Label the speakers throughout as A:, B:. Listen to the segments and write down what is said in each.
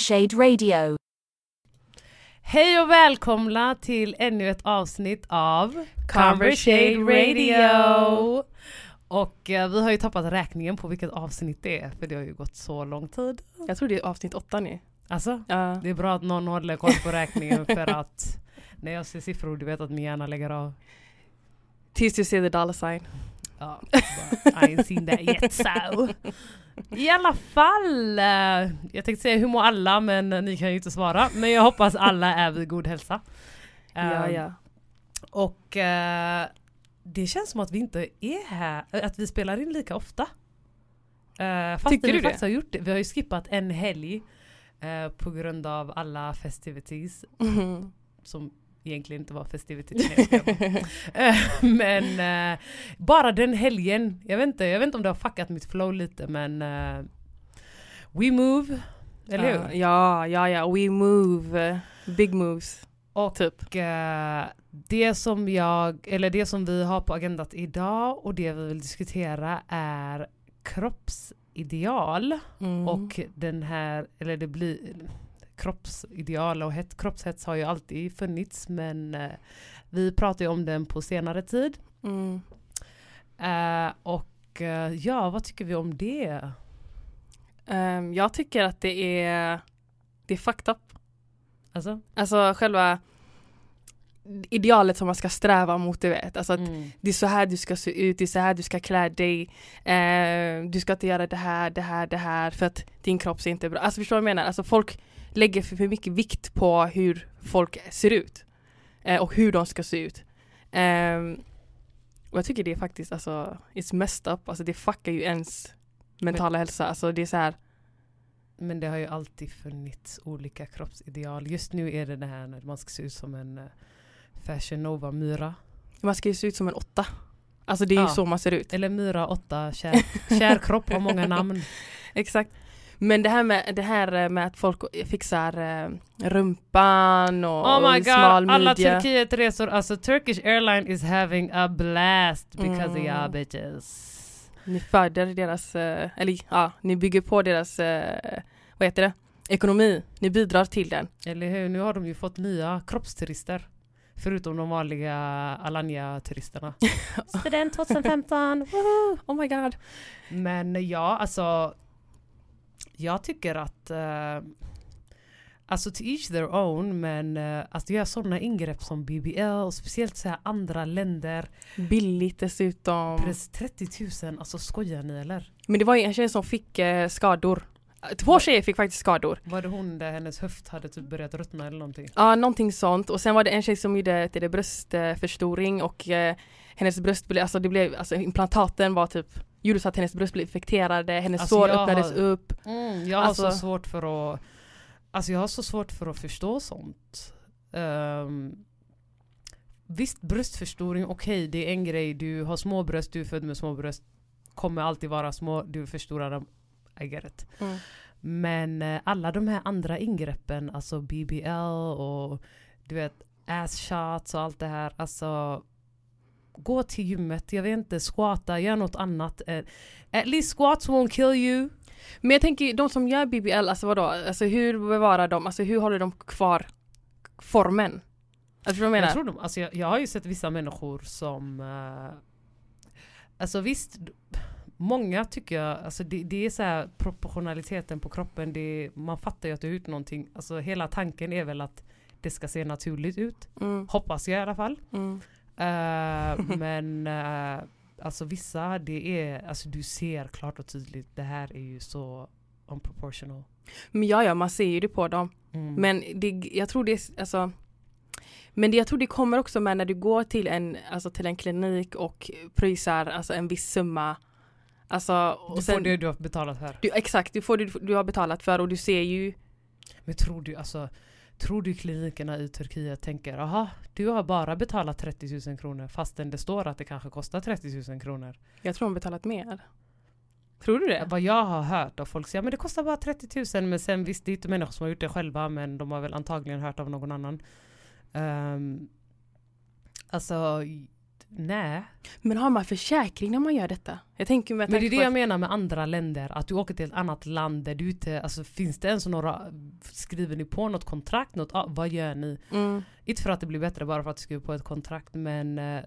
A: Conversade Radio.
B: Hej och välkomna till ännu ett avsnitt av
C: Conversade Radio.
B: Och eh, vi har ju tappat räkningen på vilket avsnitt det är för det har ju gått så lång tid.
C: Jag tror det är avsnitt åtta nu.
B: Alltså,
C: Ja.
B: det är bra att någon håller koll på räkningen för att när jag ser siffror du vet att min hjärna lägger av.
C: Tills du ser the dollar sign.
B: Ja, bara, I ain't seen that yet so. I alla fall, eh, jag tänkte säga hur mår alla men ni kan ju inte svara. Men jag hoppas alla är vid god hälsa.
C: Ja,
B: Eh,
C: ja.
B: Och eh, det känns som att vi inte är här, eh, att vi spelar in lika ofta. Fast
C: Tycker
B: vi
C: du det?
B: faktiskt har gjort det. Vi har ju skippat en helg på grund av alla festivities
C: Mhm.
B: som egentligen inte var bara. Eh, men eh, bara den helgen, jag vet, inte, jag vet inte om det har fuckat mitt flow lite men eh, We move, eller hur?
C: Ja, ja, ja. We move. Big moves.
B: Och
C: Typ.
B: det som jag, eller det som vi har på agendat idag och det vi vill diskutera är kroppsideal
C: Mm.
B: och den här, eller det blir kroppsideal och het, kroppshets har ju alltid funnits men eh, vi pratar ju om den på senare tid.
C: Mm.
B: Eh, och eh, ja, vad tycker vi om det?
C: Ehm, jag tycker att det är, det är fucked up.
B: Alltså?
C: Alltså själva idealet som man ska sträva mot, du vet. Alltså att
B: Mm.
C: det är så här du ska se ut, det är så här du ska klä dig. Eh, du ska inte göra det här, det här, det här för att din kropp ser inte bra. Alltså förstår du vad jag menar? Alltså folk lägger för, mycket vikt på hur folk ser ut. Eh, och hur de ska se ut. Ehm, och jag tycker det är faktiskt alltså, it's messed up. Alltså det fuckar ju ens mentala hälsa. Alltså det är så här,
B: Men det har ju alltid funnits olika kroppsideal. Just nu är det det här när man ska se ut som en eh, Fashion Nova Myra.
C: man ska ju se ut som en åtta. Alltså det är
B: Ja.
C: ju så man ser ut.
B: Eller Myra 8, kär, kär kropp har många namn.
C: Exakt. Men det här med, det här med att folk fixar eh, rumpan och,
B: Oh my god,
C: smal
B: alla. Turkiet-resor, alltså Turkish Airline is having a blast because of
C: Mm.
B: y'all bitches.
C: Ni föder deras, eh, eller ja, ni bygger på deras, eh, vad heter det, ekonomi. Ni bidrar till den.
B: Eller hur, nu har de ju fått nya kroppsturister. Förutom de vanliga Alanya-turisterna. Student 2015, woho!
C: Oh my god.
B: Men ja, alltså jag tycker att uh, Alltså to each their own men uh, att göra sådana ingrepp som BBL och speciellt så här andra länder.
C: Billigt dessutom.
B: Pres 30 000, alltså skojar ni eller?
C: Men det var ju en tjej som fick eh, skador. Två tjejer fick faktiskt skador.
B: Var det hon där hennes höft hade typ börjat ruttna eller någonting?
C: Ja, någonting sånt. Och sen var det en tjej som gjorde till det bröstförstoring och eh, hennes bröst blev, alltså det blev, alltså implantaten var typ gjorde så att hennes bröst blev infekterade, hennes
B: Alltså,
C: sår
B: jag
C: öppnades
B: har-
C: upp.
B: Mm, jag har
C: Alltså-
B: så svårt för att Alltså jag har så svårt för att förstå sånt. Um, visst bröstförstoring, okej det är en grej. Du har små bröst, du är född med små bröst. Kommer alltid vara små, du förstorar dem. I get it.
C: Mm.
B: Men eh, alla de här andra ingreppen, alltså BBL och du vet ass shots och allt det här. Alltså gå till gymmet, jag vet inte, squata, gör något annat. Eh, At least squats won't kill you.
C: Men jag tänker de som gör BBL, alltså vadå? Alltså hur bevarar de, alltså hur håller de kvar formen? Alltså jag menar?
B: Jag, tror de, alltså jag, jag har ju sett vissa människor som... eh, alltså visst, många tycker jag, alltså det, det är så här proportionaliteten på kroppen, det, man fattar ju att det är ut någonting. Alltså hela tanken är väl att det ska se naturligt ut.
C: Mm,
B: Hoppas jag i alla fall.
C: mm.
B: Eh, men eh, alltså vissa, det är, alltså du ser klart och tydligt, det här är ju så unproportional.
C: Men ja, ja, man ser ju det på dem.
B: Mm.
C: Men det, jag tror det, är- alltså men det, jag tror det kommer också med när du går till en, alltså till en klinik och pröjsar alltså en viss summa. Alltså, och
B: du
C: sen,
B: får det du har betalat för.
C: du, exakt, du får det du har betalat för och du ser ju
B: Men tror du, alltså, tror du klinikerna i Turkiet tänker aha, du har bara betalat 30 000 kronor fastän det står att det kanske kostar 30 000 kronor.
C: Jag tror de betalat mer. Tror du det?
B: Vad jag har hört av folk säger men det kostar bara 30 000 men sen visst det är inte människor som har gjort det själva men de har väl antagligen hört av någon annan. Um, alltså nej.
C: Men har man försäkring när man gör detta? Jag tänker med
B: Men det är det jag menar med andra länder, att du åker till ett annat land där du inte, alltså finns det ens några, skriver ni på något kontrakt, något, ah, vad gör ni?
C: mm.
B: Inte för att det blir bättre bara för att du skriver på ett kontrakt men eh,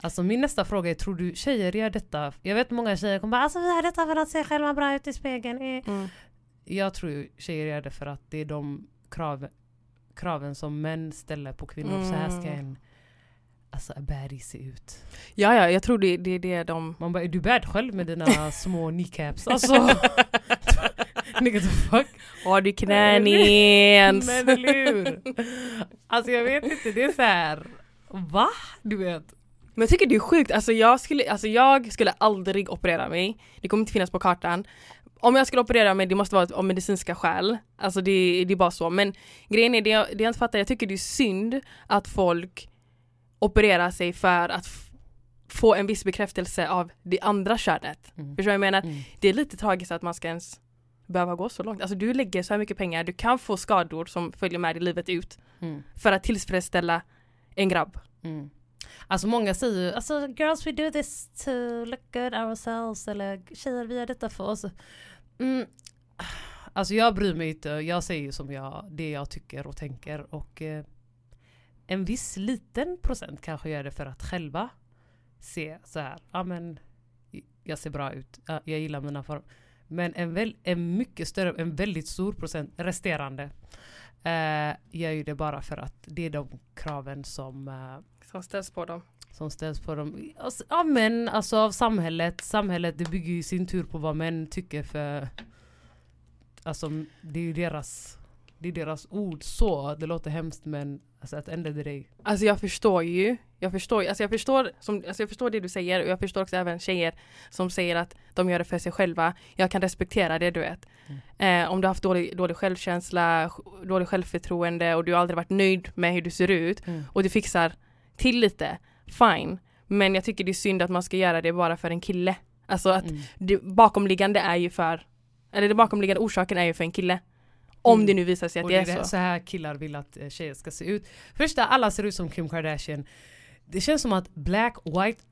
B: Alltså min nästa fråga är, tror du tjejer gör detta? Jag vet många tjejer kommer bara alltså vi gör detta för att se själva bra ut i spegeln. Eh.
C: Mm.
B: Jag tror tjejer gör det för att det är de krav, kraven som män ställer på kvinnor. Så här ska
C: Mm.
B: en alltså, a baddie se ut.
C: Ja, ja, jag tror det, det är det de...
B: Man bara, är du bad själv med dina små kneecaps? Alltså, nigga the fuck?
C: Har du?
B: Men eller hur? Alltså jag vet inte, det är så här. Va? Du vet.
C: Men jag tycker det är sjukt, alltså jag skulle, alltså jag skulle aldrig operera mig. Det kommer inte finnas på kartan. Om jag skulle operera mig, det måste vara av medicinska skäl. Alltså det, det är bara så. Men grejen är, det jag, det jag inte fattar, jag tycker det är synd att folk opererar sig för att få en viss bekräftelse av det andra könet.
B: Mm.
C: Förstår du vad jag menar?
B: Mm.
C: Det är lite tragiskt att man ska ens behöva gå så långt. Alltså du lägger så här mycket pengar, du kan få skador som följer med i livet ut
B: Mm.
C: för att tillfredsställa en grabb.
B: Mm. Alltså många säger ju, alltså girls we do this to look good ourselves eller tjejer vi gör detta för oss. Mm. Alltså jag bryr mig inte, jag säger som jag, det jag tycker och tänker och eh, en viss liten procent kanske gör det för att själva se så här, ja men jag ser bra ut, ja, jag gillar mina former. Men en, väl, en mycket större, en väldigt stor procent resterande eh, gör ju det bara för att det är de kraven som eh,
C: Som ställs på dem.
B: som ställs på dem. Alltså, Ja men alltså av samhället. Samhället det bygger ju sin tur på vad män tycker för Alltså det är ju deras Det är deras ord så. Det låter hemskt men alltså att of the day.
C: Alltså jag förstår ju, jag förstår, alltså jag förstår, som, alltså jag förstår det du säger och jag förstår också även tjejer som säger att de gör det för sig själva. Jag kan respektera det du vet. Eh, om du har haft dålig, dålig självkänsla, sj- dålig självförtroende och du har aldrig varit nöjd med hur du ser ut och du fixar till lite, fine. Men jag tycker det är synd att man ska göra det bara för en kille. Alltså att
B: Mm.
C: det bakomliggande är ju för, eller det bakomliggande orsaken är ju för en kille. Om det nu visar sig att det är
B: det
C: så.
B: så här killar vill att eh, tjejer ska se ut. Första, alla ser ut som Kim Kardashian. Det känns som att black, white,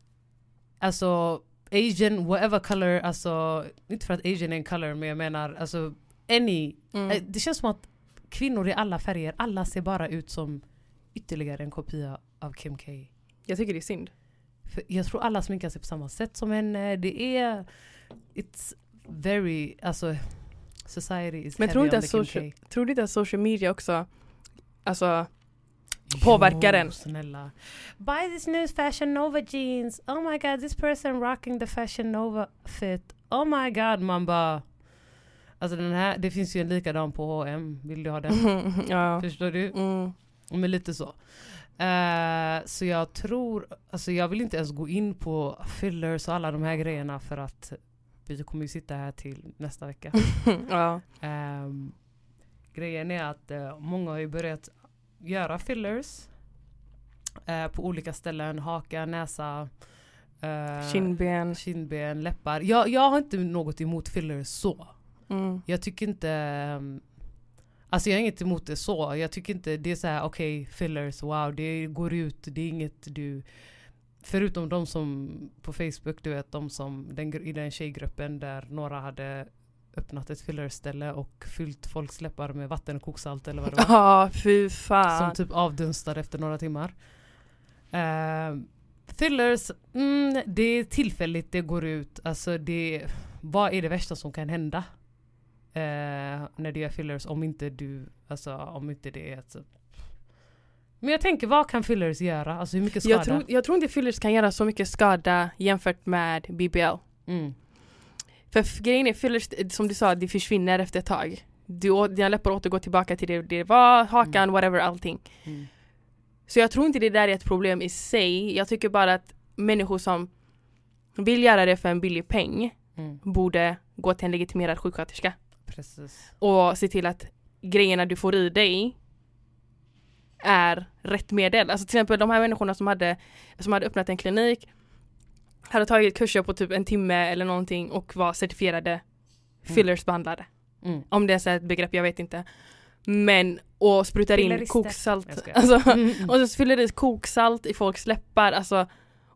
B: alltså asian, whatever color, alltså inte för att asian är en color men jag menar alltså any.
C: Mm.
B: Eh, Det känns som att kvinnor i alla färger, alla ser bara ut som ytterligare en kopia av Kim K.
C: Jag tycker det är synd.
B: För jag tror alla sminkar sig på samma sätt som henne. Det är, it's very, alltså society is
C: Men tror inte social- du inte att social media också, alltså Påverkar den.
B: Jo, snälla. Buy this new fashion nova jeans. Oh my god, this person rocking the fashion nova fit. Oh my god, man bara... Alltså den här, det finns ju en likadan på H&M. Vill du ha den?
C: ja.
B: Förstår du?
C: Mm.
B: Men lite så. Eh, så jag tror, alltså jag vill inte ens gå in på fillers och alla de här grejerna för att vi kommer ju sitta här till nästa vecka.
C: ja.
B: Ehm, grejen är att eh, många har ju börjat göra fillers eh, på olika ställen. Haka, näsa, eh,
C: Kindben.
B: kindben, läppar. Jag, jag har inte något emot fillers så.
C: Mm.
B: Jag tycker inte ehm, Alltså jag har inget emot det så. Jag tycker inte det är så här: okej fillers, wow det går ut, det är inget du Förutom de som på Facebook, du vet de som den, i den tjejgruppen där några hade öppnat ett fillerställe och fyllt folks läppar med vatten och koksalt eller vad det var.
C: Ja, fy fan.
B: som typ avdunstade efter några timmar. Ehm, fillers, mm, det är tillfälligt, det går ut. Alltså det, vad är det värsta som kan hända? Eh, när du gör fillers om inte du, alltså om inte det är ett så- Men jag tänker vad kan fillers göra? Alltså hur mycket skada?
C: jag, tror, jag tror inte fillers kan göra så mycket skada jämfört med BBL.
B: Mm.
C: För grejen är fillers, som du sa, det försvinner efter ett tag. Du, dina läppar återgår tillbaka till det det var, hakan,
B: Mm.
C: whatever, allting.
B: Mm.
C: Så jag tror inte det där är ett problem i sig. Jag tycker bara att människor som vill göra det för en billig peng
B: Mm.
C: borde gå till en legitimerad sjuksköterska
B: Precis.
C: och se till att grejerna du får i dig är rätt medel. Alltså till exempel de här människorna som hade, som hade öppnat en klinik hade tagit kurser på typ en timme eller någonting och var certifierade fillersbehandlare.
B: Mm.
C: Om det är så ett begrepp, jag vet inte. Men, och sprutar in koksalt.
B: Jag skojar.
C: Alltså,
B: Mm.
C: och så fyller i koksalt i folks läppar. Alltså,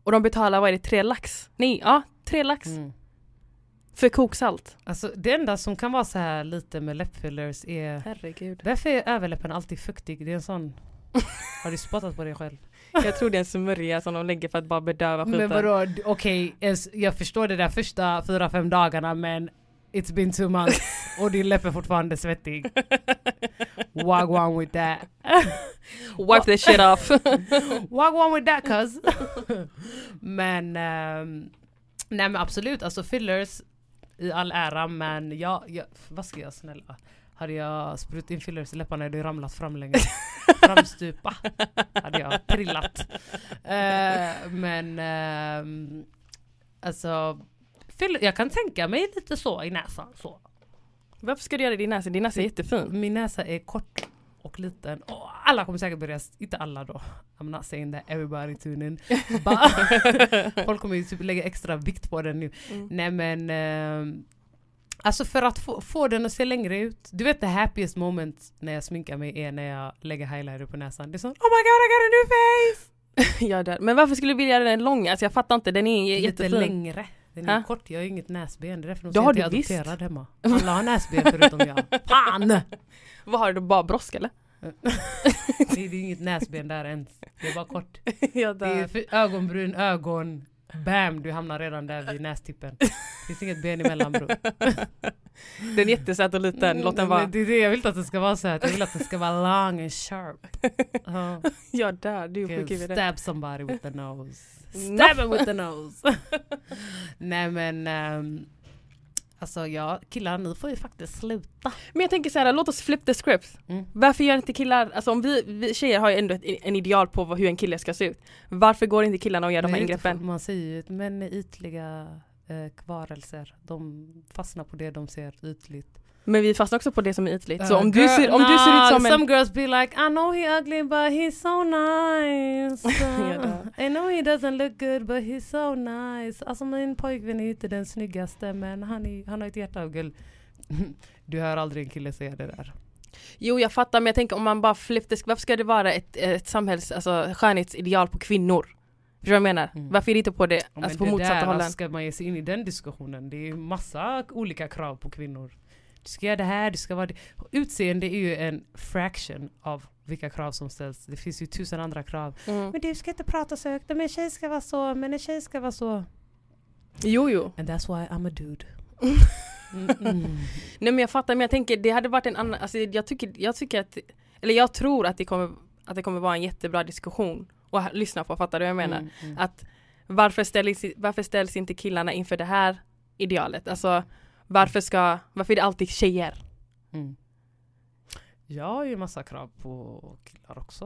C: Och de betalar, vad är det, tre lax? Nej, ja, tre lax.
B: Mm.
C: För koksalt.
B: Alltså det enda som kan vara så här lite med läppfillers är
C: Herregud.
B: Varför är överläppen alltid fuktig? Det är en sån... Har du spottat på dig själv?
C: Jag tror det är en smörja som de lägger för att bara bedöva skiten.
B: Men vadå, okej, ens- jag förstår det där första fyra, fem dagarna men It's been two months och din läpp är fortfarande svettig. Wagwan with that.
C: Wipe the shit off.
B: Wagwan with that cuz. men, ehm, nej men absolut, alltså fillers i all ära men jag, jag vad ska jag snälla? Hade jag sprutat in fillers i läpparna hade jag ramlat fram längre. Framstupa. Hade jag trillat. Eh, men ehm, alltså jag kan tänka mig lite så i näsan. Så.
C: Varför ska du göra det i din näsa? Din näsa är jättefin.
B: Min näsa är kort och liten. Och alla kommer säkert börja, inte alla då. I'm not saying that everybody tune in. Folk kommer ju typ lägga extra vikt på den nu.
C: Mm.
B: Nej men ehm, Alltså för att få, få den att se längre ut. Du vet the happiest moment när jag sminkar mig är när jag lägger highlighter på näsan. Det är så Oh my god I got a new face!
C: ja, där. Men varför skulle du vilja göra den lång? Alltså jag fattar inte, den är j-
B: Lite
C: jättefin.
B: längre. Den är
C: Hä?
B: kort, jag har ju inget näsben. Det är därför de säger att jag är
C: visst.
B: adopterad hemma. Alla har näsben förutom jag. Fan!
C: Vad har du, bara brosk eller?
B: Det är inget näsben där ens. Det är bara kort. Det är ögonbryn, ögon. Bam! Du hamnar redan där vid nästippen. Det finns inget ben emellan bror.
C: Den är jättesöt och liten, låt den
B: Mm,
C: vara.
B: Det är det jag vill inte att det ska vara så här. Jag vill att det ska vara long and sharp. Ja.
C: Ja där, du är sjuk i huvudet.
B: stab somebody with the nose. Stab him with the nose. Nej men um, Alltså ja, killar ni får ju faktiskt sluta.
C: Men jag tänker så här, låt oss flip the script.
B: Mm.
C: Varför gör inte killar, alltså om vi, vi tjejer har ju ändå ett, en ideal på vad, hur en kille ska se ut. Varför går inte killarna och gör de här ingreppen?
B: Man säger ju att män är ytliga eh, kvarelser. De fastnar på det de ser ytligt.
C: Men vi fastnar också på det som är ytligt. Så
B: Uh,
C: om, du
B: girl-
C: ser, om du ser ut som en...
B: Some girls be like I know he ugly but he's so nice.
C: Det.
B: I know he doesn't look good but he's so nice. Alltså min pojkvän är inte den snyggaste men han, är, han har ett hjärta av guld. Du hör aldrig en kille säga det där.
C: Jo jag fattar men jag tänker om man bara script, varför ska det vara ett, ett samhälls, alltså skönhetsideal på kvinnor? Förstår du vad jag menar?
B: Mm.
C: Varför är det inte på det,
B: Ja,
C: alltså på
B: det
C: motsatta
B: där,
C: hållen?
B: Ska man ge sig in i den diskussionen? Det är massa olika krav på kvinnor. Du ska göra det här, du ska vara det. Utseende är ju en fraction av vilka krav som ställs. Det finns ju tusen andra krav.
C: Mm.
B: Men du ska inte prata så högt, men en tjej ska vara så, men en tjej ska vara så.
C: Jo jo.
B: And that's why I'm a dude. Mm, mm.
C: Nej men jag fattar men jag tänker det hade varit en annan, alltså jag tycker, jag tycker att, eller jag tror att det kommer, att det kommer vara en jättebra diskussion ha- lyssna på, fattar du vad jag menar?
B: Mm, mm.
C: Att varför ställs, varför ställs inte killarna inför det här idealet? Alltså varför ska, varför är det alltid tjejer?
B: Mm. Jag har ju massa krav på killar också.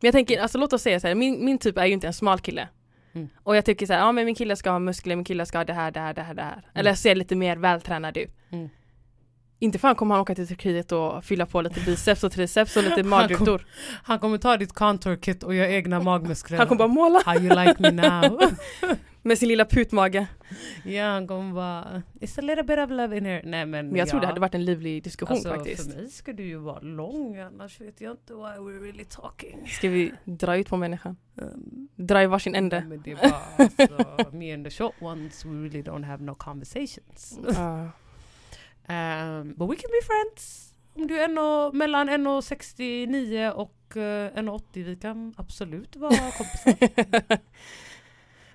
C: Men jag tänker, alltså låt oss säga så här, min, min typ är ju inte en smal kille.
B: Mm.
C: Och jag tycker så här, ja men min kille ska ha muskler, min kille ska ha det här, det här, det här, det här. Eller se lite mer vältränad ut.
B: Mm.
C: Inte fan kommer han åka till Turkiet och fylla på lite biceps och triceps och lite magrutor.
B: Han kommer ta ditt contour kit och göra egna magmuskler.
C: Han kommer bara måla
B: How you like me now?
C: med sin lilla putmage.
B: ja, kommer bara It's a little bit of love in here. Nej men,
C: Men jag tror
B: ja.
C: det hade varit en livlig diskussion
B: alltså,
C: faktiskt.
B: För mig ska du ju vara lång annars vet jag inte why we're really talking.
C: Ska vi dra ut på människan?
B: Um,
C: Dra i varsin ände?
B: Men det är bara alltså, me and the short ones we really don't have no conversations.
C: Ja.
B: Um, but we can be friends. Om du är en mellan 1,69 och uh, 1,80 vi kan absolut vara kompisar.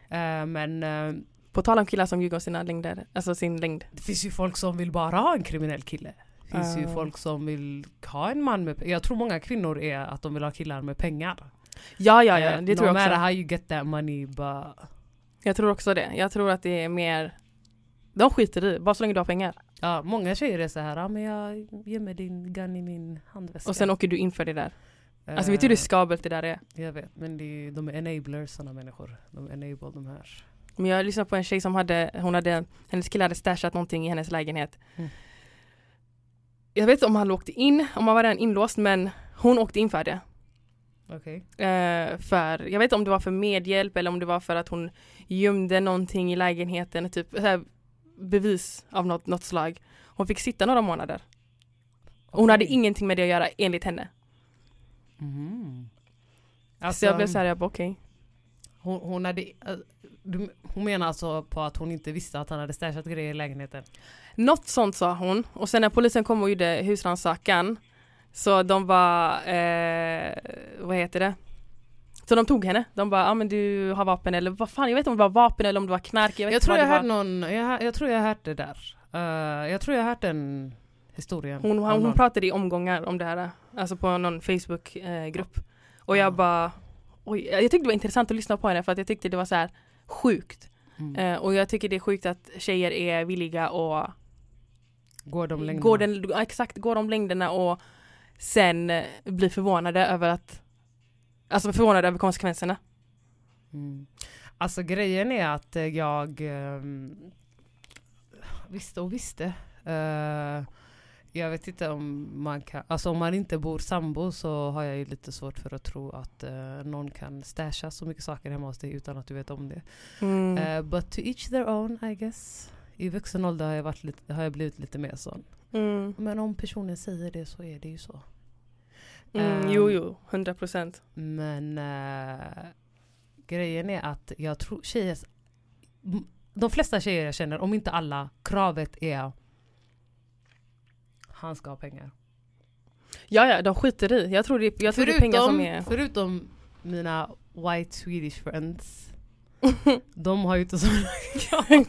B: Eh, men eh,
C: På tal om killar som ljuger om sina längder, alltså sin längd.
B: det finns ju folk som vill bara ha en kriminell kille. Det finns ju
C: Ah.
B: folk som vill ha en man med Jag tror många kvinnor är att de vill ha killar med pengar.
C: Ja, ja, ja,
B: Eh,
C: det
B: no
C: tror jag
B: matter
C: också.
B: how you get that money but
C: Jag tror också det. Jag tror att det är mer, de skiter i, bara så länge du har pengar.
B: Ja, många tjejer är så här, ja men jag gömmer din gun i min handväska.
C: Och sen åker du in för det där. Alltså vet du hur riskabelt det där är?
B: Jag vet, men det är, de är enablers sådana människor. De enable de här.
C: Men jag lyssnade på en tjej som hade, hon hade, hennes kille hade stashat någonting i hennes lägenhet.
B: Mm.
C: Jag vet inte om han åkte in, om han var redan inlåst men hon åkte in för det.
B: Okej.
C: Eh, för, jag vet inte om det var för medhjälp eller om det var för att hon gömde någonting i lägenheten, typ här, bevis av något, något slag. Hon fick sitta några månader. Och Hon hade ingenting med det att göra enligt henne. Så
B: Alltså,
C: jag blev såhär, jag bara okej.
B: Hon, hon, hade, eh, hon menar alltså på att hon inte visste att han hade stashat grejer i lägenheten?
C: Något sånt sa hon och sen när polisen kom och gjorde husrannsakan så de var, eh, vad heter det? Så de tog henne. De bara, ja ah, men du har vapen eller vad fan, jag vet inte om det var vapen eller om det var knark. Jag,
B: Jag tror jag hörde någon, jag, jag tror jag hört det där. Eh, jag tror jag hört den historien.
C: Hon, hon, hon pratade i omgångar om det här, alltså på någon Facebook-grupp. och
B: Ja.
C: jag bara, oj, jag tyckte det var intressant att lyssna på henne för att jag tyckte det var så här sjukt.
B: Mm.
C: Eh, och jag tycker det är sjukt att tjejer är villiga och
B: Går de längre?
C: går den, exakt, går de längderna och sen eh, blir förvånade över att Alltså förvånade över konsekvenserna.
B: Mm. Alltså grejen är att eh, jag ehm, visste och visste. Eh, jag vet inte om man kan, alltså om man inte bor sambo så har jag ju lite svårt för att tro att eh, någon kan stasha så mycket saker hemma hos dig utan att du vet om det.
C: Mm.
B: Eh, but to each their own I guess. I vuxen ålder har jag, varit lite, har jag blivit lite mer sån.
C: Mm.
B: Men om personen säger det så är det ju så.
C: Mm,
B: Ehm,
C: jo, jo, 100 procent.
B: Men eh, grejen är att jag tror tjejer, de flesta tjejer jag känner, om inte alla, kravet är han ska ha pengar.
C: Ja, ja, de skiter i. Jag tror det, jag tror det är pengar som är...
B: förutom mina white Swedish friends. de har ju inte sådana krav.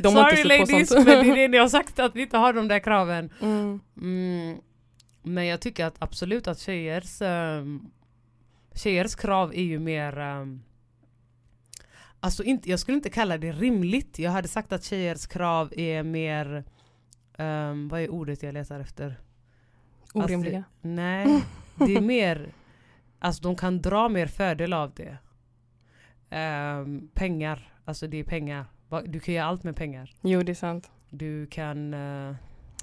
C: De har
B: Sorry
C: inte sett på
B: ladies,
C: sånt.
B: men det är det ni har sagt att vi inte har de där kraven.
C: Mm.
B: Mm, men jag tycker att absolut att tjejers, um, tjejers krav är ju mer um, Alltså inte, jag skulle inte kalla det rimligt. Jag hade sagt att tjejers krav är mer um, Vad är ordet jag letar efter?
C: Orimliga.
B: Alltså, nej, det är mer Alltså de kan dra mer fördel av det. Ehm, pengar, alltså det är pengar. Du kan göra allt med pengar.
C: Jo, det är sant.
B: Du kan... eh,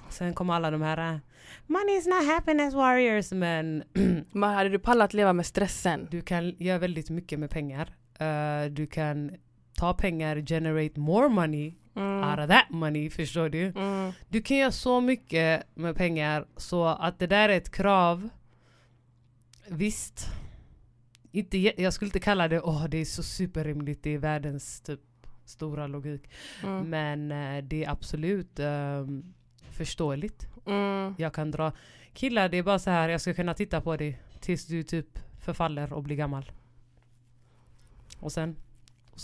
B: sen kommer alla de här... eh, Money is not happiness warriors. Men
C: Men hade du pallat leva med stressen?
B: du kan göra väldigt mycket med pengar. Eh, du kan ta pengar, generate more money
C: Mm.
B: out of that money. Förstår du?
C: Mm.
B: Du kan göra så mycket med pengar så att det där är ett krav. Visst. Inte, jag skulle inte kalla det åh det är så superrimligt, det är världens typ stora logik.
C: Mm.
B: Men eh, det är absolut ehm, förståeligt.
C: Mm.
B: Jag kan dra killar, det är bara så här jag ska kunna titta på dig tills du typ förfaller och blir gammal. Och sen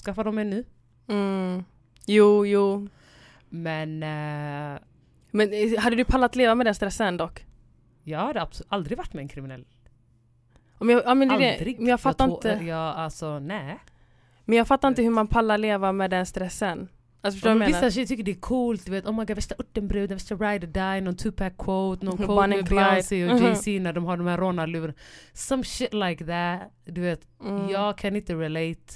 B: skaffa dem en ny.
C: Mm. Jo, jo.
B: Men eh,
C: Men eh, hade du pallat leva med den stressen dock?
B: jag hade aldrig varit med en kriminell.
C: Om jag, ja, men, det.
B: Aldrig.
C: men jag fattar
B: tå-
C: inte.
B: Jag, alltså nej.
C: Men jag fattar inte hur man pallar leva med den stressen. Alltså
B: Ja,
C: jag
B: vissa tjejer tycker det är coolt, du vet oh my god värsta örtenbruden, värsta ride or die, någon Tupac quote, någon quote med. Beyoncé och
C: Mhm.
B: Jay-Z när de har de här rånarlurarna. Some shit like that. Du vet,
C: Mm.
B: jag kan inte relate.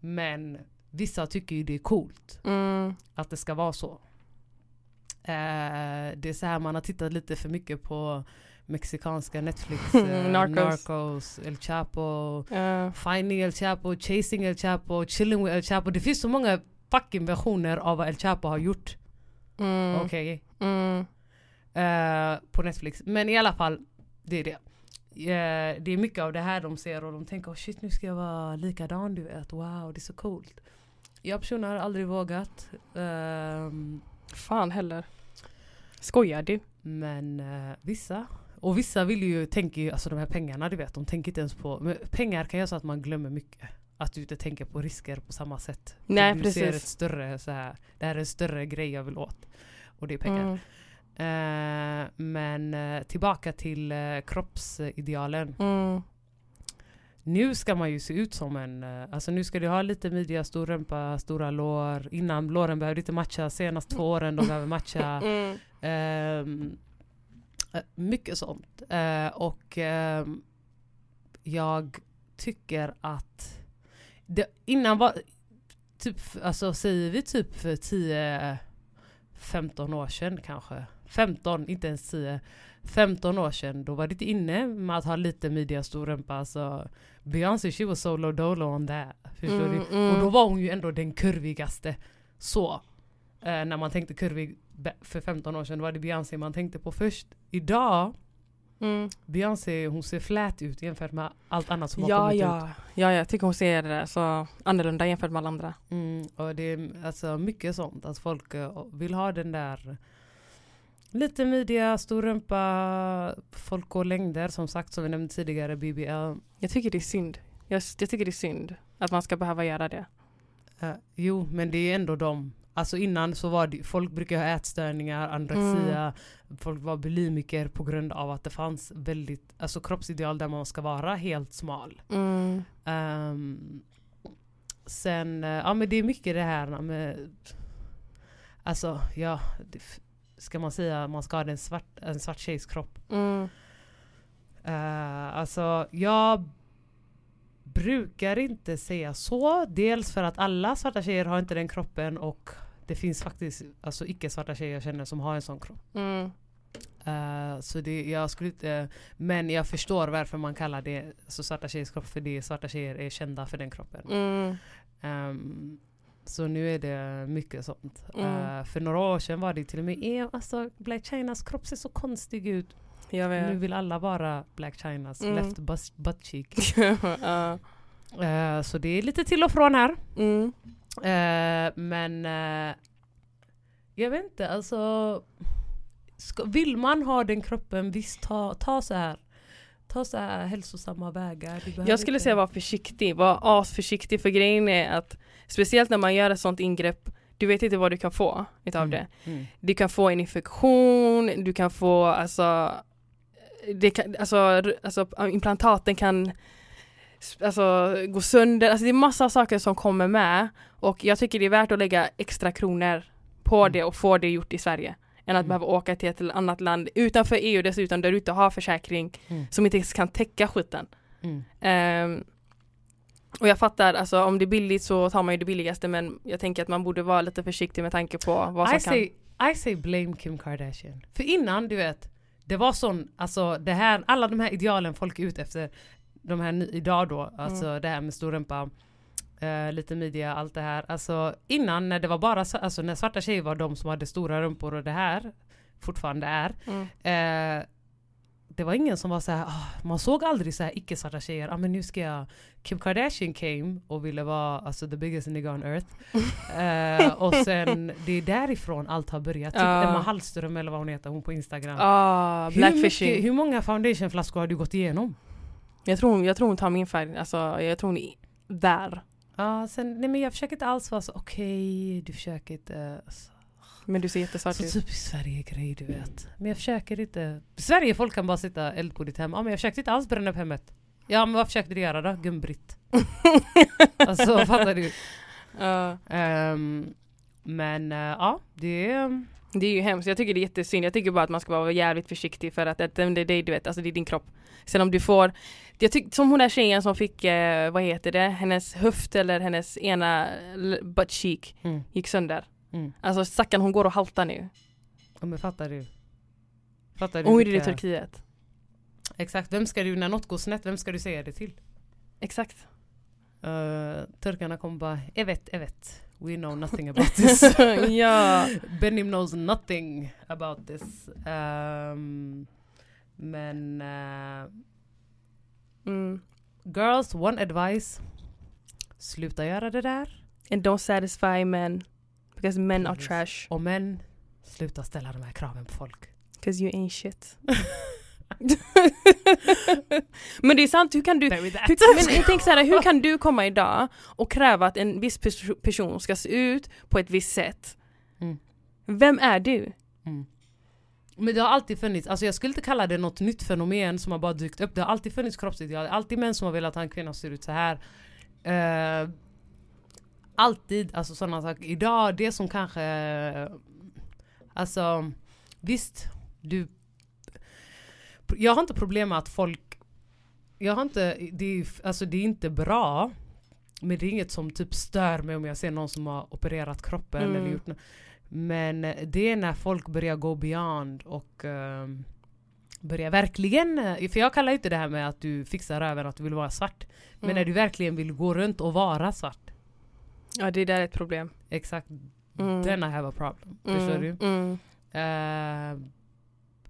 B: Men vissa tycker ju det är coolt
C: Mm.
B: att det ska vara så. Eh, det är så här man har tittat lite för mycket på mexikanska Netflix, eh,
C: Narcos.
B: Narcos, El Chapo,
C: Ja.
B: Finding El Chapo, Chasing El Chapo, Chilling with El Chapo. Det finns så många fucking versioner av vad El Chapo har gjort.
C: Mm.
B: Okej.
C: Mm.
B: Eh, på Netflix. Men i alla fall, det är det. Eh, det är mycket av det här de ser och de tänker oh shit nu ska jag vara likadan du vet. Wow det är så coolt. Jag personligen har aldrig vågat. Ehm,
C: Fan heller. Skojar du?
B: men eh, vissa. Och vissa vill ju, tänker ju, alltså de här pengarna du vet, de tänker inte ens på, pengar kan göra så att man glömmer mycket. Att du inte tänker på risker på samma sätt.
C: Nej,
B: du
C: precis.
B: ser ett större så här, det här är en större grej jag vill åt. Och det är pengar.
C: Mm.
B: Eh, men eh, tillbaka till eh, kroppsidealen.
C: Mm.
B: Nu ska man ju se ut som en, eh, alltså nu ska du ha lite midja, stor rumpa, stora lår. Innan låren behövde inte matcha, senast två åren de behöver matcha.
C: Mm.
B: Ehm, eh, mycket sånt. Eh, och ehm, jag tycker att det, innan var, typ, alltså säger vi typ för 10 15 år sedan kanske. 15, inte ens 10. 15 år sedan, då var det inne med att ha lite midja, stor rumpa. Alltså, Beyoncé, she was so low dolo on that. Förstår du?
C: Mm, mm.
B: Och då var hon ju ändå den kurvigaste. Så. Eh, när man tänkte kurvig för 15 år sedan, var det Beyoncé man tänkte på först. Idag
C: Mm.
B: Beyoncé hon ser flät ut jämfört med allt annat som har
C: Ja,
B: kommit ut.
C: ja. ja, jag tycker hon ser eh, så annorlunda jämfört med alla andra.
B: Mm, och det är alltså mycket sånt. Att folk eh, vill ha den där lite midja, stor rumpa, folk går längder som sagt som vi nämnde tidigare, BBL.
C: Jag tycker det är synd. Jag, jag tycker det är synd att man ska behöva göra det.
B: Eh, jo, men det är ändå de. Alltså innan så var det, folk brukar ha ätstörningar, anorexia, folk var bulimiker på grund av att det fanns väldigt, alltså kroppsideal där man ska vara helt smal.
C: Mm.
B: Ehm, sen, eh, ja men det är mycket det här med, alltså ja, det, ska man säga man ska ha en svart, en svart tjejs kropp.
C: Mm.
B: Uh, alltså jag brukar inte säga så, dels för att alla svarta tjejer har inte den kroppen och det finns faktiskt alltså icke-svarta tjejer jag känner som har en sån kropp.
C: Mm.
B: Eh, så det, jag skulle inte, men jag förstår varför man kallar det så svarta tjejers kropp för det svarta tjejer är kända för den kroppen.
C: Mm.
B: Ehm, så nu är det mycket sånt.
C: Mm.
B: Eh, för några år sedan var det till och med eh, alltså Black Chinas kropp ser så konstig ut. Nu vill alla vara Black Chinas
C: Mm.
B: left butt, cheek.
C: Ja.
B: Eh, så det är lite till och från här.
C: mm.
B: Eh, men jag vet inte, alltså ska, vill man ha den kroppen, visst ta, ta så här Ta så här hälsosamma vägar.
C: Jag skulle
B: inte-
C: säga var försiktig, var asförsiktig för grejen är att speciellt när man gör ett sånt ingrepp du vet inte vad du kan få utav
B: Mm.
C: det.
B: Mm.
C: Du kan få en infektion, du kan få alltså, det kan, alltså, alltså implantaten kan alltså, gå sönder, alltså det är massa saker som kommer med och jag tycker det är värt att lägga extra kronor på
B: Mm.
C: det och få det gjort i Sverige. Än att
B: Mm.
C: behöva åka till ett annat land utanför EU dessutom där du inte har försäkring
B: Mm.
C: som inte ens kan täcka skiten.
B: Mm.
C: Och jag fattar, alltså om det är billigt så tar man ju det billigaste men jag tänker att man borde vara lite försiktig med tanke på vad som
B: I
C: kan...
B: say, I say blame Kim Kardashian. För innan, du vet, det var sån, alltså det här, alla de här idealen folk är ute efter, de här idag då, alltså
C: Mm.
B: det här med stor rumpa, eh, lite midja, allt det här. Alltså innan när det var bara, så- alltså när svarta tjejer var de som hade stora rumpor och det här fortfarande är,
C: Mm.
B: Eh, det var ingen som var så här, ah, man såg aldrig så här icke-svarta tjejer, ah, men nu ska jag Kim Kardashian came och ville vara alltså the biggest nigga on earth. Eh, och sen det är därifrån allt har börjat. Typ
C: Ja.
B: Emma Hallström eller vad hon heter, hon på Instagram.
C: Ah,
B: hur, mycket, hur många foundationflaskor har du gått igenom?
C: Jag, tror, jag tror hon tar min färg, alltså jag tror hon är där.
B: Ja, sen, nej men jag försöker inte alls vara så okej, du försöker inte. Alltså,
C: Men du ser jättesvart
B: så
C: ut.
B: typiskt Sverige-grej du vet. Men jag försöker inte. Sverige folk kan bara sitta eld på ditt hem. Ja men jag försökte inte alls bränna upp hemmet. Ja men vad försökte du göra då? Gumbritt. alltså fattar du?
C: Ja.
B: Ehm, men eh, ja, det är...
C: det är ju hemskt, jag tycker det är jättesynd. Jag tycker bara att man ska vara jävligt försiktig för att det är det du vet, alltså det är din kropp. Sen om du får, jag tyck, som hon där tjejen som fick, eh, vad heter det, hennes höft eller hennes ena butt cheek
B: Mm,
C: gick sönder.
B: Mm.
C: Alltså stackarn hon går och haltar nu.
B: Ja, men fattar du? Fattar du?
C: Hon är i
B: vilka-
C: Turkiet.
B: Exakt, vem ska du, när något går snett, vem ska du säga det till?
C: Exakt.
B: Uh, turkarna kommer bara, jag vet, jag vet. We know nothing about this.
C: ja.
B: Benim knows nothing about this. Ehm, men eh,
C: Mm.
B: girls, one advice. Sluta göra det där.
C: And don't satisfy men. Because men are trash.
B: Och män, sluta ställa de här kraven på folk.
C: Because you ain't shit. men det är sant, hur kan du hur, men jag tänker så här, hur kan du komma idag och kräva att en viss pers- person ska se ut på ett visst sätt?
B: Mm.
C: Vem är du?
B: Mm. Men det har alltid funnits, alltså jag skulle inte kalla det något nytt fenomen som har bara dykt upp. Det har alltid funnits kroppsideal, alltid män som har velat att en kvinna ser ut så här. Eh, alltid, alltså sådana saker. Idag, det som kanske... Alltså, visst, du... Jag har inte problem med att folk... Jag har inte, det är, alltså det är inte bra. Men det är inget som typ stör mig om jag ser någon som har opererat kroppen
C: Mm.
B: eller gjort något. Men det är när folk börjar gå beyond och ehm, börjar verkligen, för jag kallar inte det här med att du fixar röven att du vill vara svart. Men
C: Mm.
B: när du verkligen vill gå runt och vara svart.
C: Ja det där är ett problem.
B: Exakt.
C: Mm.
B: Then I have a problem. Förstår
C: Mm,
B: du?
C: Mm.
B: Eh,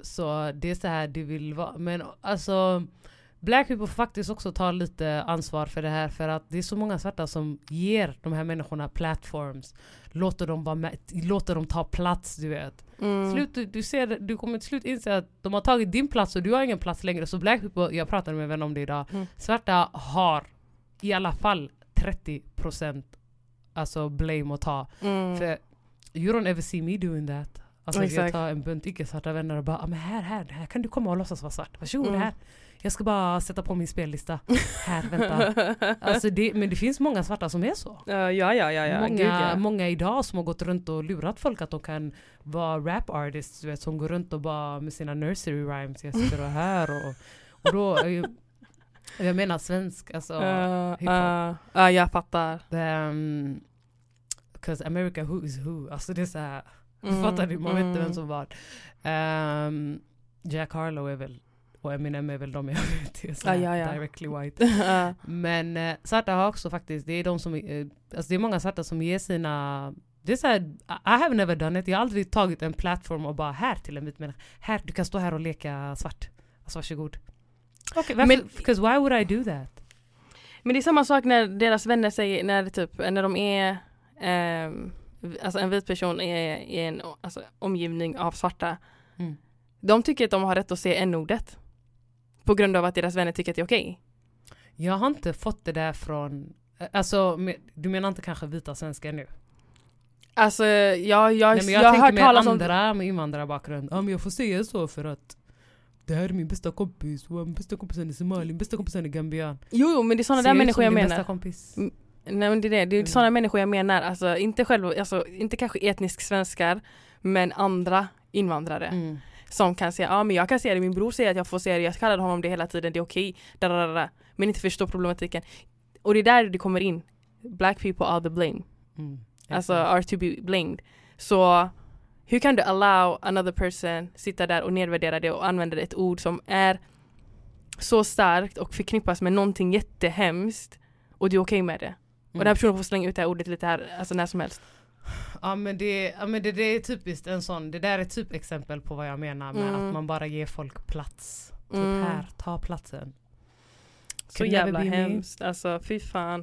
B: Så det är så här det vill vara. Men alltså Black people faktiskt också ta lite ansvar för det här för att det är så många svarta som ger de här människorna plattforms. Låter dem, vara med, låter dem ta plats du vet.
C: Mm.
B: Slut, du, du, ser, du kommer till slut inse att de har tagit din plats och du har ingen plats längre. Så black people, jag pratade med en vän om det idag.
C: Mm.
B: Svarta har i alla fall 30% alltså blame att ta.
C: Mm.
B: För you don't ever see me doing that. Alltså jag
C: Exakt.
B: tar en bunt icke-svarta vänner och bara ah, men här, här, här kan du komma och låtsas vara svart. Varsågod
C: Mm.
B: här. Jag ska bara sätta på min spellista. här, vänta. Alltså det, men det finns många svarta som är så.
C: Ja, ja, ja, ja, ja.
B: många,
C: Gud, ja.
B: många idag som har gått runt och lurat folk att de kan vara rap artists, du vet, som går runt och bara med sina nursery rhymes, jag sitter och hör och, och då, jag menar svensk, alltså,
C: Uh,
B: hiphop.
C: uh, ja, jag fattar.
B: um, Cause America who is who, alltså det är så här,
C: Mm,
B: fattar du? Man vet inte
C: mm.
B: vem som var. Um, Jack Harlow är väl, och Eminem är väl de jag vet, är så här
C: ja, ja.
B: directly white. Men eh, svarta har också faktiskt, det är de som, eh, alltså det är många svarta som ger sina det är såhär, I have never done it. Jag har aldrig tagit en plattform och bara här till en vit människa. Här, du kan stå här och leka svart. Alltså varsågod. Okay, Because why would I do that?
C: Men det är samma sak när deras vänner säger, när, typ, när de är ehm, Alltså en vit person är i en alltså, omgivning av svarta.
B: Mm.
C: De tycker att de har rätt att se n-ordet. På grund av att deras vänner tycker att det är okej.
B: Jag har inte fått det där från, eh, alltså du menar inte kanske vita svenskar nu?
C: Alltså jag, jag,
B: Nej, men
C: jag,
B: jag,
C: har hört talas
B: med
C: om
B: andra med invandrarbakgrund. Ja men jag får säga så för att det här är min bästa kompis min bästa kompisen är somali, min bästa kompisen är gambian.
C: Jo, jo men det är sådana där människor jag menar.
B: Bästa kompis.
C: Mm. Nej men det är det, det är
B: Mm.
C: sådana människor jag menar. Alltså inte själv, alltså inte kanske etnisk svenskar men andra invandrare.
B: Mm.
C: Som kan säga, ja men jag kan säga det, min bror säger att jag får säga det, jag kallar honom det hela tiden, det är okej. da. Men inte förstå problematiken. Och det är där det kommer in. Black people are the blame.
B: Mm.
C: Alltså are to be blamed. Så hur kan du allow another person sitta där och nedvärdera det och använda ett ord som är så starkt och förknippas med någonting jättehemskt och du är okej med det. Och den här personen får slänga ut det här ordet lite här, alltså när som helst.
B: Ja men, det, ja men det, det är typiskt en sån, det där är typ exempel på vad jag menar med
C: Mm.
B: att man bara ger folk plats. Typ
C: Mm.
B: här, ta platsen.
C: Så
B: Could
C: jävla
B: be me.
C: hemskt, alltså fy fan.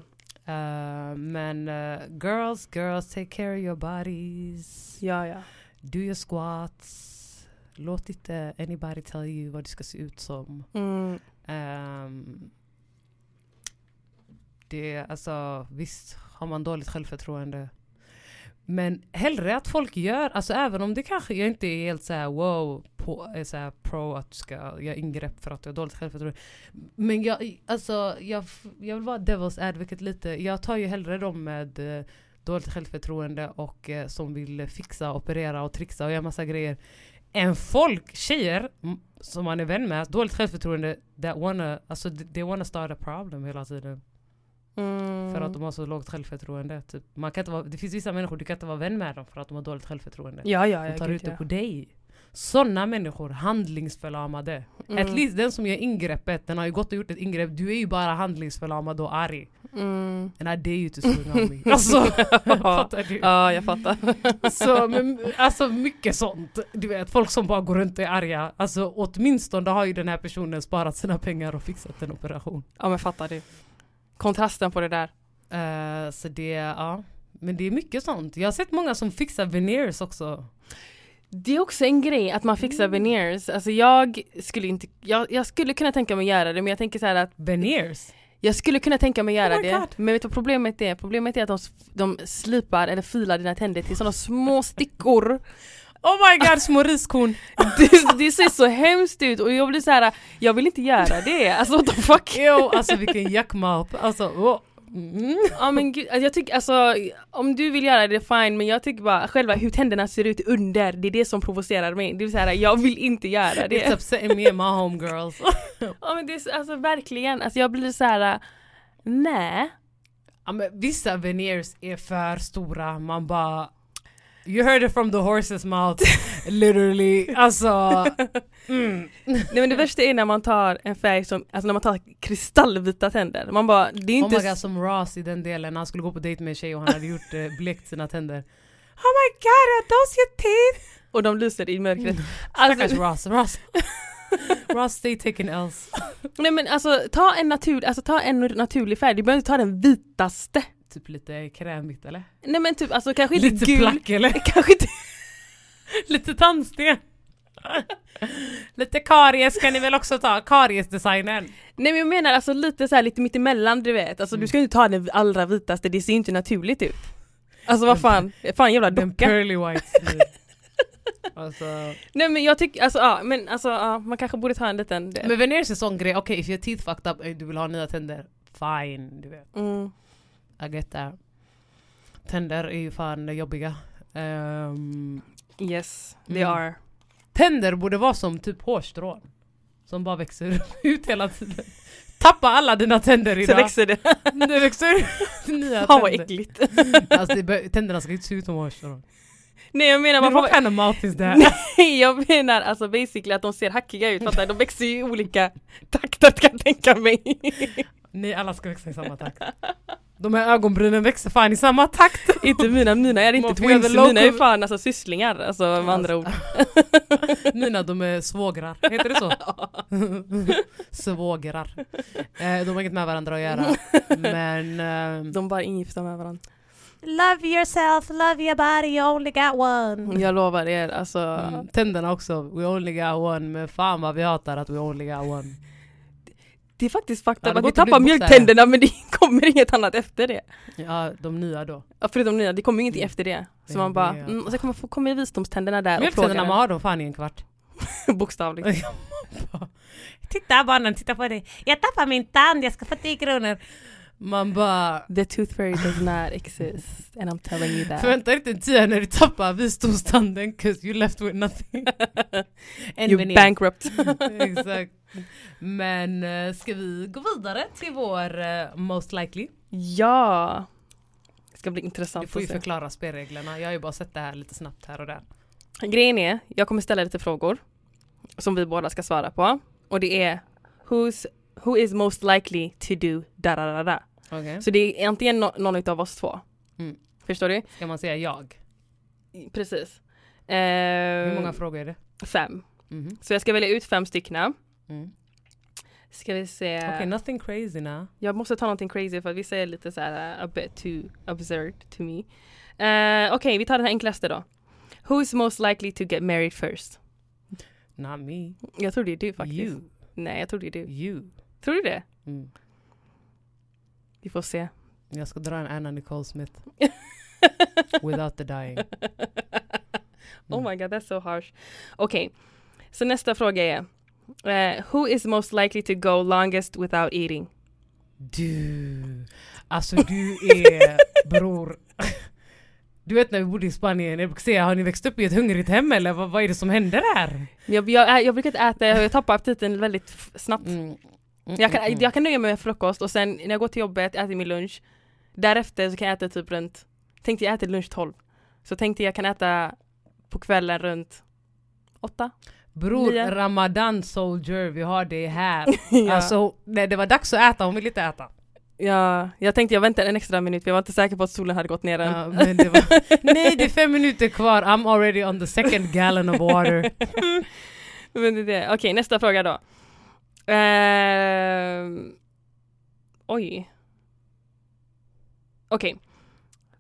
B: Uh, men uh, girls, girls take care of your bodies.
C: Ja ja.
B: Do your squats. Låt inte anybody tell you vad du ska se ut som.
C: Mm.
B: Ehm, det, alltså visst har man dåligt självförtroende. Men hellre att folk gör, alltså även om det kanske jag inte är helt såhär wow, på, är så här pro att du ska göra ingrepp för att du har dåligt självförtroende. Men jag, alltså, jag, jag vill vara devil's advocate lite. Jag tar ju hellre dem med eh, dåligt självförtroende och eh, som vill fixa, operera och trixa och göra massa grejer. Än folk, tjejer som man är vän med, dåligt självförtroende, that wanna, alltså they wanna start a problem hela tiden.
C: Mm.
B: För att de har så lågt självförtroende. Typ. Man kan inte vara, det finns vissa människor, du kan inte vara vän med dem för att de har dåligt självförtroende.
C: Ja ja,
B: de tar ut det på dig. Sådana människor, handlingsförlamade.
C: Mm.
B: At least den som gör ingreppet, den har ju gått och gjort ett ingrepp. Du är ju bara handlingsförlamad och arg.
C: Mm.
B: And I dare you to swing on me. Alltså, fattar du?
C: Ja, jag fattar.
B: Så, men, alltså mycket sånt. Du vet, folk som bara går runt och är arga. Alltså åtminstone har ju den här personen sparat sina pengar och fixat en operation.
C: Ja men fattar du. Kontrasten på det där.
B: Eh, så det, ja. Men det är mycket sånt. Jag har sett många som fixar veneers också.
C: Det är också en grej att man fixar
B: Mm.
C: veneers. Alltså jag skulle inte, jag, jag skulle kunna tänka mig göra det men jag tänker så att
B: Veneers?
C: jag skulle kunna tänka mig göra
B: Oh
C: det. Men vet du vad problemet är? Problemet är att de, de slipar eller filar dina tänder till sådana små stickor.
B: Oh my god, små riskorn!
C: Det, det ser så hemskt ut och jag blir så här, jag vill inte göra det. Alltså what the fuck?
B: Jo, alltså vilken jackmouth. Alltså, oh. Mm.
C: Ja men gud, alltså, jag tycker alltså om du vill göra det fine men jag tycker bara själva hur tänderna ser ut under, det är det som provocerar mig. Det vill säga jag vill inte göra
B: It's
C: det.
B: upsetting me and my homegirls.
C: Ja men det är så- alltså verkligen, alltså jag blir så här. nej.
B: ja, men vissa veneers är för stora, man bara You heard it from the horse's mouth, literally. Alltså, mm.
C: Nej men det värsta är när man tar en färg som, alltså när man tar kristallvita tänder. Man bara, det är
B: Oh
C: inte...
B: my god, som Ross i den delen, han skulle gå på dejt med en tjej och han hade gjort eh, blekt sina tänder. Oh my god, are those your teeth?
C: och de lyser i mörkret.
B: Stackars
C: Alltså,
B: Ross. Ross. Ross stay taking else.
C: nej men alltså ta en, natur, alltså, ta en naturlig färg, du behöver inte ta den vitaste.
B: Typ lite krämigt eller?
C: Nej men typ alltså kanske inte
B: Lite
C: gul.
B: plack eller?
C: Kanske inte,
B: Lite tandsten. lite karies kan ni väl också ta? Kariesdesignen.
C: nej men jag menar alltså lite så här lite mittemellan du vet. Alltså
B: Mm.
C: du ska inte ta den allra vitaste, det ser ju inte naturligt ut. Alltså vad fan, fan jävla
B: Den
C: docka.
B: pearly white. alltså.
C: Nej men jag tycker, alltså ja, men alltså ja, man kanske borde ta en liten...
B: Men veneers är sån grej, okej if your teeth fucked up, eh, du vill ha nya tänder, fine, du vet.
C: Mm.
B: I get that. Tänder är ju fan jobbiga. Ehm,
C: Yes, they
B: Mm.
C: are.
B: tänder borde vara som typ hårstrån. Som bara växer ut hela tiden. Tappa alla dina tänder
C: Så
B: idag.
C: växer det.
B: det växer nya
C: Fan vad
B: tänder.
C: äckligt.
B: Alltså det tänderna ska inte se ut som hårstrån.
C: Nej jag menar
B: Men
C: får...
B: kind of mouth is that?
C: Nej jag menar alltså basically att de ser hackiga ut, fattar? De växer ju i olika takter kan jag tänka mig.
B: Ni alla ska växa i samma takt. De här ögonbrynen växer fan i samma takt.
C: inte mina, mina är inte twins, mina är fan alltså sysslingar alltså med andra ord.
B: Mina de är svågrar, heter det så? Svågrar. Eh, de har inget med varandra att göra. Men... Eh,
C: De bara ingifta med varandra.
B: love yourself, love your body, you only got one.
C: Jag lovar er alltså.
B: Mm, tänderna också, we only got one. Men fan vad vi hatar att we only got one.
C: Det är faktiskt fakta
B: Ja,
C: att vi tappar mjölktänderna men det kommer inget annat efter det.
B: Ja, de nya då.
C: Ja, förutom nya, det kommer ingenting
B: Mm.
C: efter det. Så
B: Det
C: man bara, mm, och sen kommer, kommer visdomständerna där och
B: Mjölktänderna man har de fan i en kvart.
C: Bokstavligt.
B: Titta barnen, titta på det. Jag tappar min tand, jag ska få 10 kronor. Man bara...
C: The tooth fairy does not exist and I'm telling you that.
B: Förvänta dig inte en tia när du tappar visdomstanden 'cause you left with nothing.
C: You bankrupt.
B: Exakt. Men eh, ska vi gå vidare till vår eh, most likely?
C: ja! Det ska bli
B: Du
C: intressant
B: får ju förklara spelreglerna. Jag har ju bara sett det här lite snabbt här och där.
C: Grejen är, jag kommer ställa lite frågor som vi båda ska svara på. Och det är Who's, Who is most likely to do da da da da.
B: Okej.
C: Så det är antingen no någon utav oss två.
B: Mm.
C: Förstår du?
B: Ska man säga jag?
C: Precis.
B: Hur
C: Eh,
B: många frågor är det?
C: Fem.
B: Mhm.
C: Så jag ska välja ut fem stycken.
B: Mm.
C: Ska vi se.
B: Okej, nothing crazy now.
C: Jag måste ta någonting crazy för att vissa är lite så här uh, a bit too absurd to me. Uh, Okej, vi tar den här enklaste då. Who's most likely to get married first?
B: Not me.
C: Jag tror det är du faktiskt.
B: You.
C: Nej, jag tror det är du.
B: You.
C: Tror du det?
B: Mm.
C: Vi får se.
B: Jag ska dra en Anna Nicole Smith. Without the dying.
C: Oh my god, that's so harsh. Okej, så nästa fråga är. eh, who is most likely to go longest without eating?
B: Du. Alltså du är bror. Du vet när vi bodde i Spanien, jag brukar säga har ni växt upp i ett hungrigt hem eller vad, vad är det som händer där?
C: Jag, jag, jag brukar inte äta, jag tappar aptiten väldigt snabbt.
B: Mm. Mm,
C: Jag kan,
B: mm,
C: jag kan nöja mig med frukost och sen när jag går till jobbet, äter min lunch. Därefter så kan jag äta typ runt, tänkte jag äter lunch 12. Så tänkte jag kan äta på kvällen runt 8.
B: Bror,
C: Nia.
B: Ramadan soldier, vi har det här.
C: ja.
B: Alltså, när det var dags att äta, hon ville inte äta.
C: ja, jag tänkte jag väntar en extra minut för jag var inte säker på att solen hade gått ner än.
B: Ja, men det var, nej det är fem minuter kvar, I'm already on the second gallon of water.
C: Men det är det. Okej, nästa fråga då. Ehm, oj. Okej.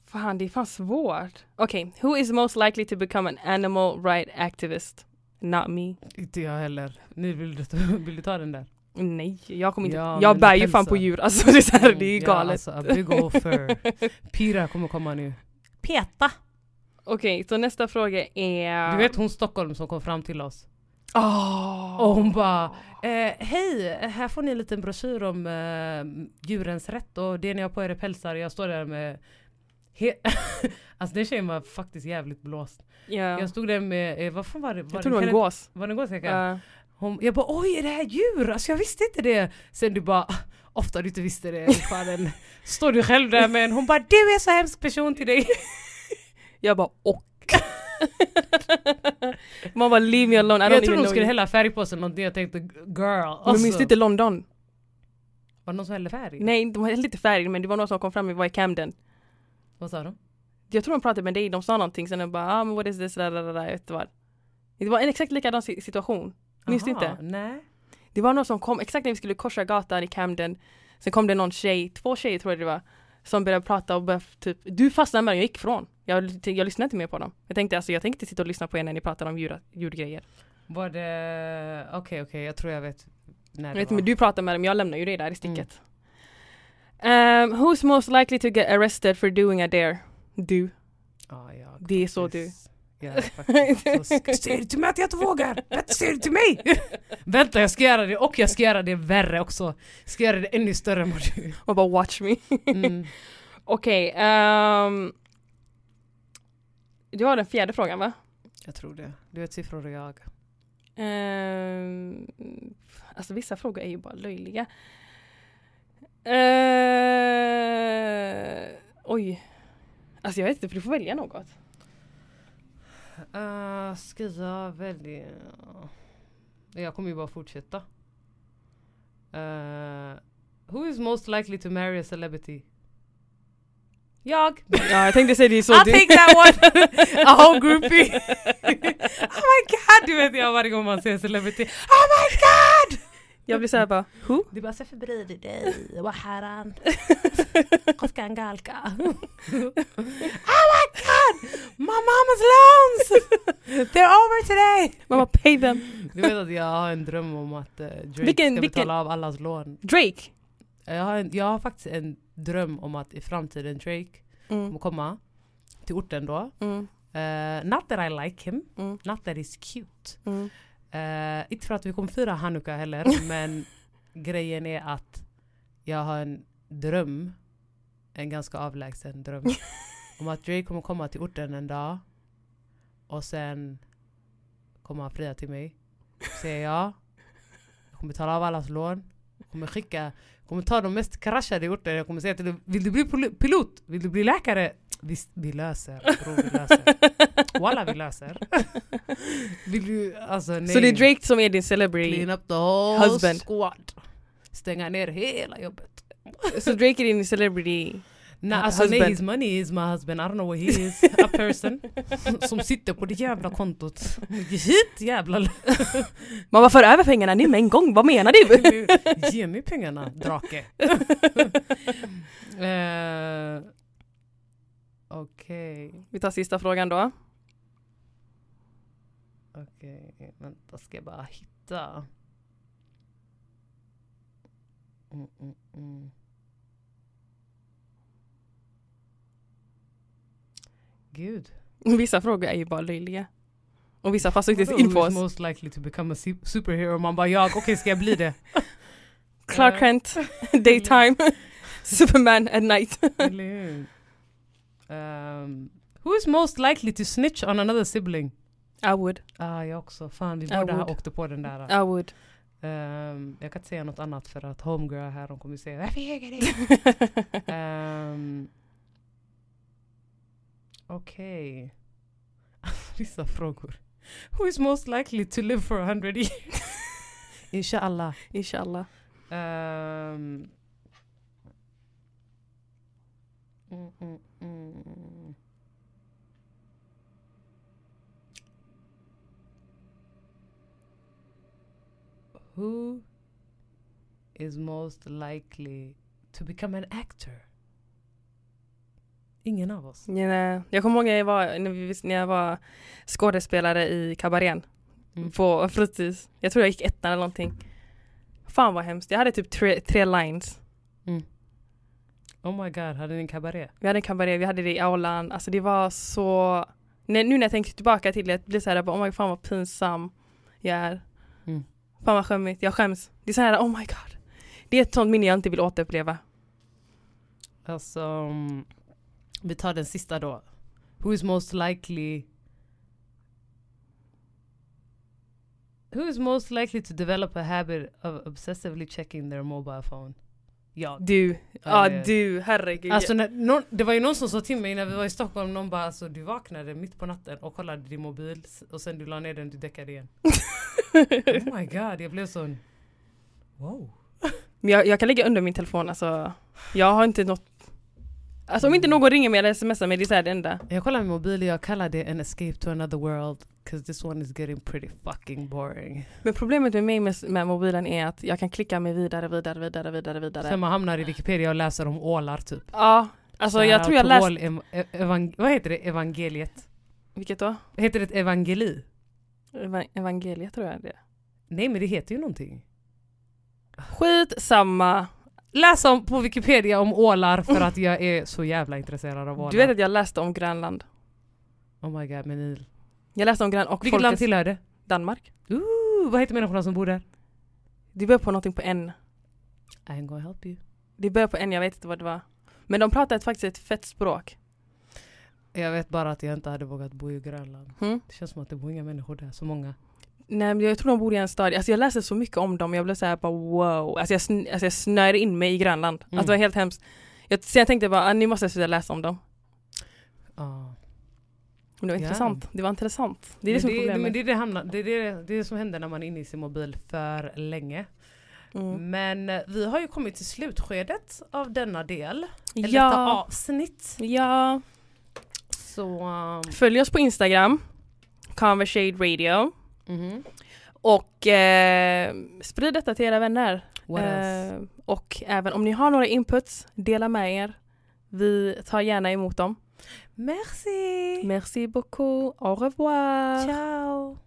C: Fan, det är fan svårt. Okej, who is most likely to become an animal right activist? Not me.
B: inte jag heller. Nu vill du, vill du ta den där?
C: Nej, jag kommer inte.
B: Ja,
C: jag bär ju fan på djur. Alltså det är, så här, det är ju
B: Ja,
C: galet.
B: alltså, big old fur. Pira kommer komma nu. Peta!
C: Okej, så nästa fråga är...
B: Du vet hon Stockholm som kom fram till oss?
C: Åh!
B: Och hon bara eh, Hej, här får ni en liten broschyr om eh, djurens rätt och det ni har på er är pälsar. Jag står där med Alltså den tjejen var faktiskt jävligt blåst.
C: Ja.
B: Jag stod där med, eh, vad fan var det? Var
C: Jag tror det var en gås.
B: Var det en gås? jag kan-
C: Ja.
B: Hon, jag bara oj är det här djur? Alltså jag visste inte det. Sen du bara ofta du inte visste det. Står du själv där med en, hon bara du är så hemsk person till dig.
C: Jag bara och. Man bara leave me alone, I don't
B: Jag trodde hon skulle hälla färg på sig någonting, jag tänkte girl.
C: Men
B: Alltså,
C: minns du inte London?
B: Var det någon som hällde färg?
C: Nej, de hällde inte färg men det var någon som kom fram och var i Camden.
B: Vad sa de?
C: Jag tror de pratade med dig, de sa någonting sen jag bara ah men what is this, da. jag vet inte vad. Det var en exakt likadan si- situation. Minns du inte?
B: Nej.
C: Det var någon som kom exakt när vi skulle korsa gatan i Camden. Sen kom det någon tjej, två tjejer tror jag det var, som började prata och började typ, du fastnade med dem, jag gick ifrån. Jag, jag lyssnade inte mer på dem. Jag tänkte alltså, jag tänkte sitta och lyssna på er när ni pratar om djur, djurgrejer.
B: Var det... Okej, okej, jag tror jag vet när
C: Jag vet,
B: var.
C: men du pratar med dem, jag lämnar ju dig där i sticket. Um, who's most likely to get arrested for doing a dare? Du.
B: Ja, jag,
C: Det är så
B: faktiskt. Jag Säger du till mig att jag inte vågar? Säger du till mig? Vänta jag ska göra det och jag ska göra det värre också. Jag ska göra det ännu större än vad du...
C: Och bara watch me.
B: Mm.
C: Okej, ehm, Du har den fjärde frågan va?
B: Jag tror det. Du vet siffror och jag.
C: Um, alltså vissa frågor är ju bara löjliga. Uh, oj. Alltså jag vet inte för du får välja något.
B: Uh, ska jag välja? Jag kommer ju bara fortsätta. Uh, who is most likely to marry a celebrity? Jag!
C: Ja jag tänkte säga det är så
B: I'll take that one! A whole groupie! oh my god! Du vet jag varje gång man ser celebrity. Oh my god!
C: Jag blir såhär bara, who?
B: Du bara, varför bryr du dig? Vad haran? Koskan galka. oh my god! My mama's loans! They're over today!
C: Mamma pay them.
B: Du vet att jag har en dröm om att uh, Drake
C: Vilken-
B: ska
C: vilken-
B: betala av allas lån.
C: Drake.
B: Jag har, en, jag har faktiskt en dröm om att i framtiden Drake
C: Mm,
B: kommer komma till orten då.
C: mm,
B: Uh, not that I like him,
C: mm,
B: not that he's cute.
C: mm.
B: Uh, inte för att vi kommer fira Hanukka heller, men grejen är att jag har en dröm, en ganska avlägsen dröm, om att Drake kommer komma till orten en dag och sen kommer han fria till mig. Säger jag, jag kommer betala av allas lån, jag kommer skicka, kommer ta de mest kraschade i orten, jag kommer säga till dem, vill du bli pilot? Vill du bli läkare? Visst, vi löser. Bror, vi löser. Walla, vi löser. Vill du, alltså nej.
C: Så det är Drake som är din celebrity.
B: Clean up the whole
C: Husband.
B: squad. Stänga ner hela jobbet.
C: Så Drake är din celebrity.
B: Nej,
C: Hu-
B: alltså nej,
C: husband.
B: his money is my husband. I don't know what he is. A person. som sitter på det jävla kontot. Hit jävla...
C: Mamma för över pengarna nu med en gång, vad menar du?
B: Ge mig pengarna, drake. uh, Okej,
C: Vi tar sista frågan då.
B: okej. Vänta, ska jag bara hitta. Mm, mm, mm. Gud.
C: Vissa frågor är ju bara löjliga. Och vissa passar inte
B: Vadå,
C: in på oss.
B: most likely to become a su- superhero? Man bara jag, okej ska jag bli det?
C: Clark Kent, daytime. Superman at night.
B: Um, who is most likely to snitch on another sibling?
C: I would.
B: Ah, jag också. Fan, vi båda åkte på den där.
C: I would.
B: Um, jag kan inte säga något annat för att homegirl här, hon kommer säga varför ljuger du? Okej. Vissa frågor. Who is most likely to live for a hundred years? Inshallah.
C: Inshallah.
B: Um, mm, mm, mm. Who is most likely to become an actor? Ingen av oss.
C: Nej. Jag kommer ihåg när jag var, när, jag var skådespelare i kabarén
B: Mm.
C: på fritids. Jag tror jag gick ettan eller någonting. Fan vad hemskt. Jag hade typ tre, tre lines.
B: Oh my god, hade ni en kabaré?
C: Vi hade en kabaré, vi hade det i aulan. Alltså det var så... När, nu när jag tänker tillbaka till det, det blir så här, oh my, fan vad pinsam jag är.
B: Mm.
C: Fan vad skämmigt, jag skäms. Det är så här, oh my god. Det är ett sånt minne jag inte vill återuppleva.
B: Alltså, mm, vi tar den sista då. Who is most likely Who is most likely to develop a habit of obsessively checking their mobile phone? Jag.
C: Du, ja
B: det-
C: du, herregud.
B: Alltså när, någon, det var ju någon som sa till mig när vi var i Stockholm, någon bara alltså du vaknade mitt på natten och kollade din mobil och sen du la ner den, du däckade igen. oh my god, jag blev sån... Wow.
C: Men jag, jag kan lägga under min telefon, alltså. Jag har inte något... Alltså om inte någon ringer mig eller smsar mig, det är så här det enda.
B: Jag kollar min mobil och jag kallar det en escape to another world. Cause this one is getting pretty fucking boring.
C: Men problemet med mig med, med mobilen är att jag kan klicka mig vidare, vidare, vidare, vidare, vidare.
B: Sen man hamnar i Wikipedia och läser om ålar typ.
C: Ja, alltså
B: Så
C: jag tror jag läst...
B: ev- ev- vad heter det? Evangeliet?
C: Vilket då?
B: Heter det evangeli?
C: Eva- Evangeliet tror jag det är.
B: Nej men det heter ju någonting.
C: Skit samma.
B: Läs om på Wikipedia om ålar för att jag är så jävla intresserad av ålar.
C: Du vet att jag läste om Grönland.
B: Oh my god, men Nil.
C: Jag läste om Grönland och
B: Vilket land tillhör det?
C: Danmark.
B: Ooh, vad heter människorna som bor där?
C: Det börjar på någonting på N.
B: I ain't gonna help you.
C: Det börjar på N, jag vet inte vad det var. Men de pratar ett, faktiskt ett fett språk.
B: Jag vet bara att jag inte hade vågat bo i Grönland.
C: Mm.
B: Det känns som att det bor inga människor där, så många.
C: Nej men jag tror de bor i en stad, alltså jag läste så mycket om dem, jag blev såhär bara wow. Alltså jag, sn- alltså jag snöade in mig i Grönland.
B: Mm.
C: Alltså det var helt hemskt. Jag, så jag tänkte bara, ah, ni måste sluta läsa om dem.
B: Ja.
C: Men det var
B: Ja.
C: intressant. Det var intressant. Det är det
B: Men
C: som
B: det,
C: problemet.
B: men det, är det, hamnar, det, är det, det är det som händer när man är inne i sin mobil för länge.
C: Mm.
B: Men eh, vi har ju kommit till slutskedet av denna del. Eller detta
C: Ja,
B: avsnitt.
C: ja.
B: Så... Um,
C: Följ oss på Instagram, Conversate Radio.
B: Mhm.
C: Och eh, sprid detta till era vänner. Eh, och även om ni har några inputs, dela med er. Vi tar gärna emot dem.
B: Merci!
C: Merci beaucoup. Au revoir.
B: Ciao!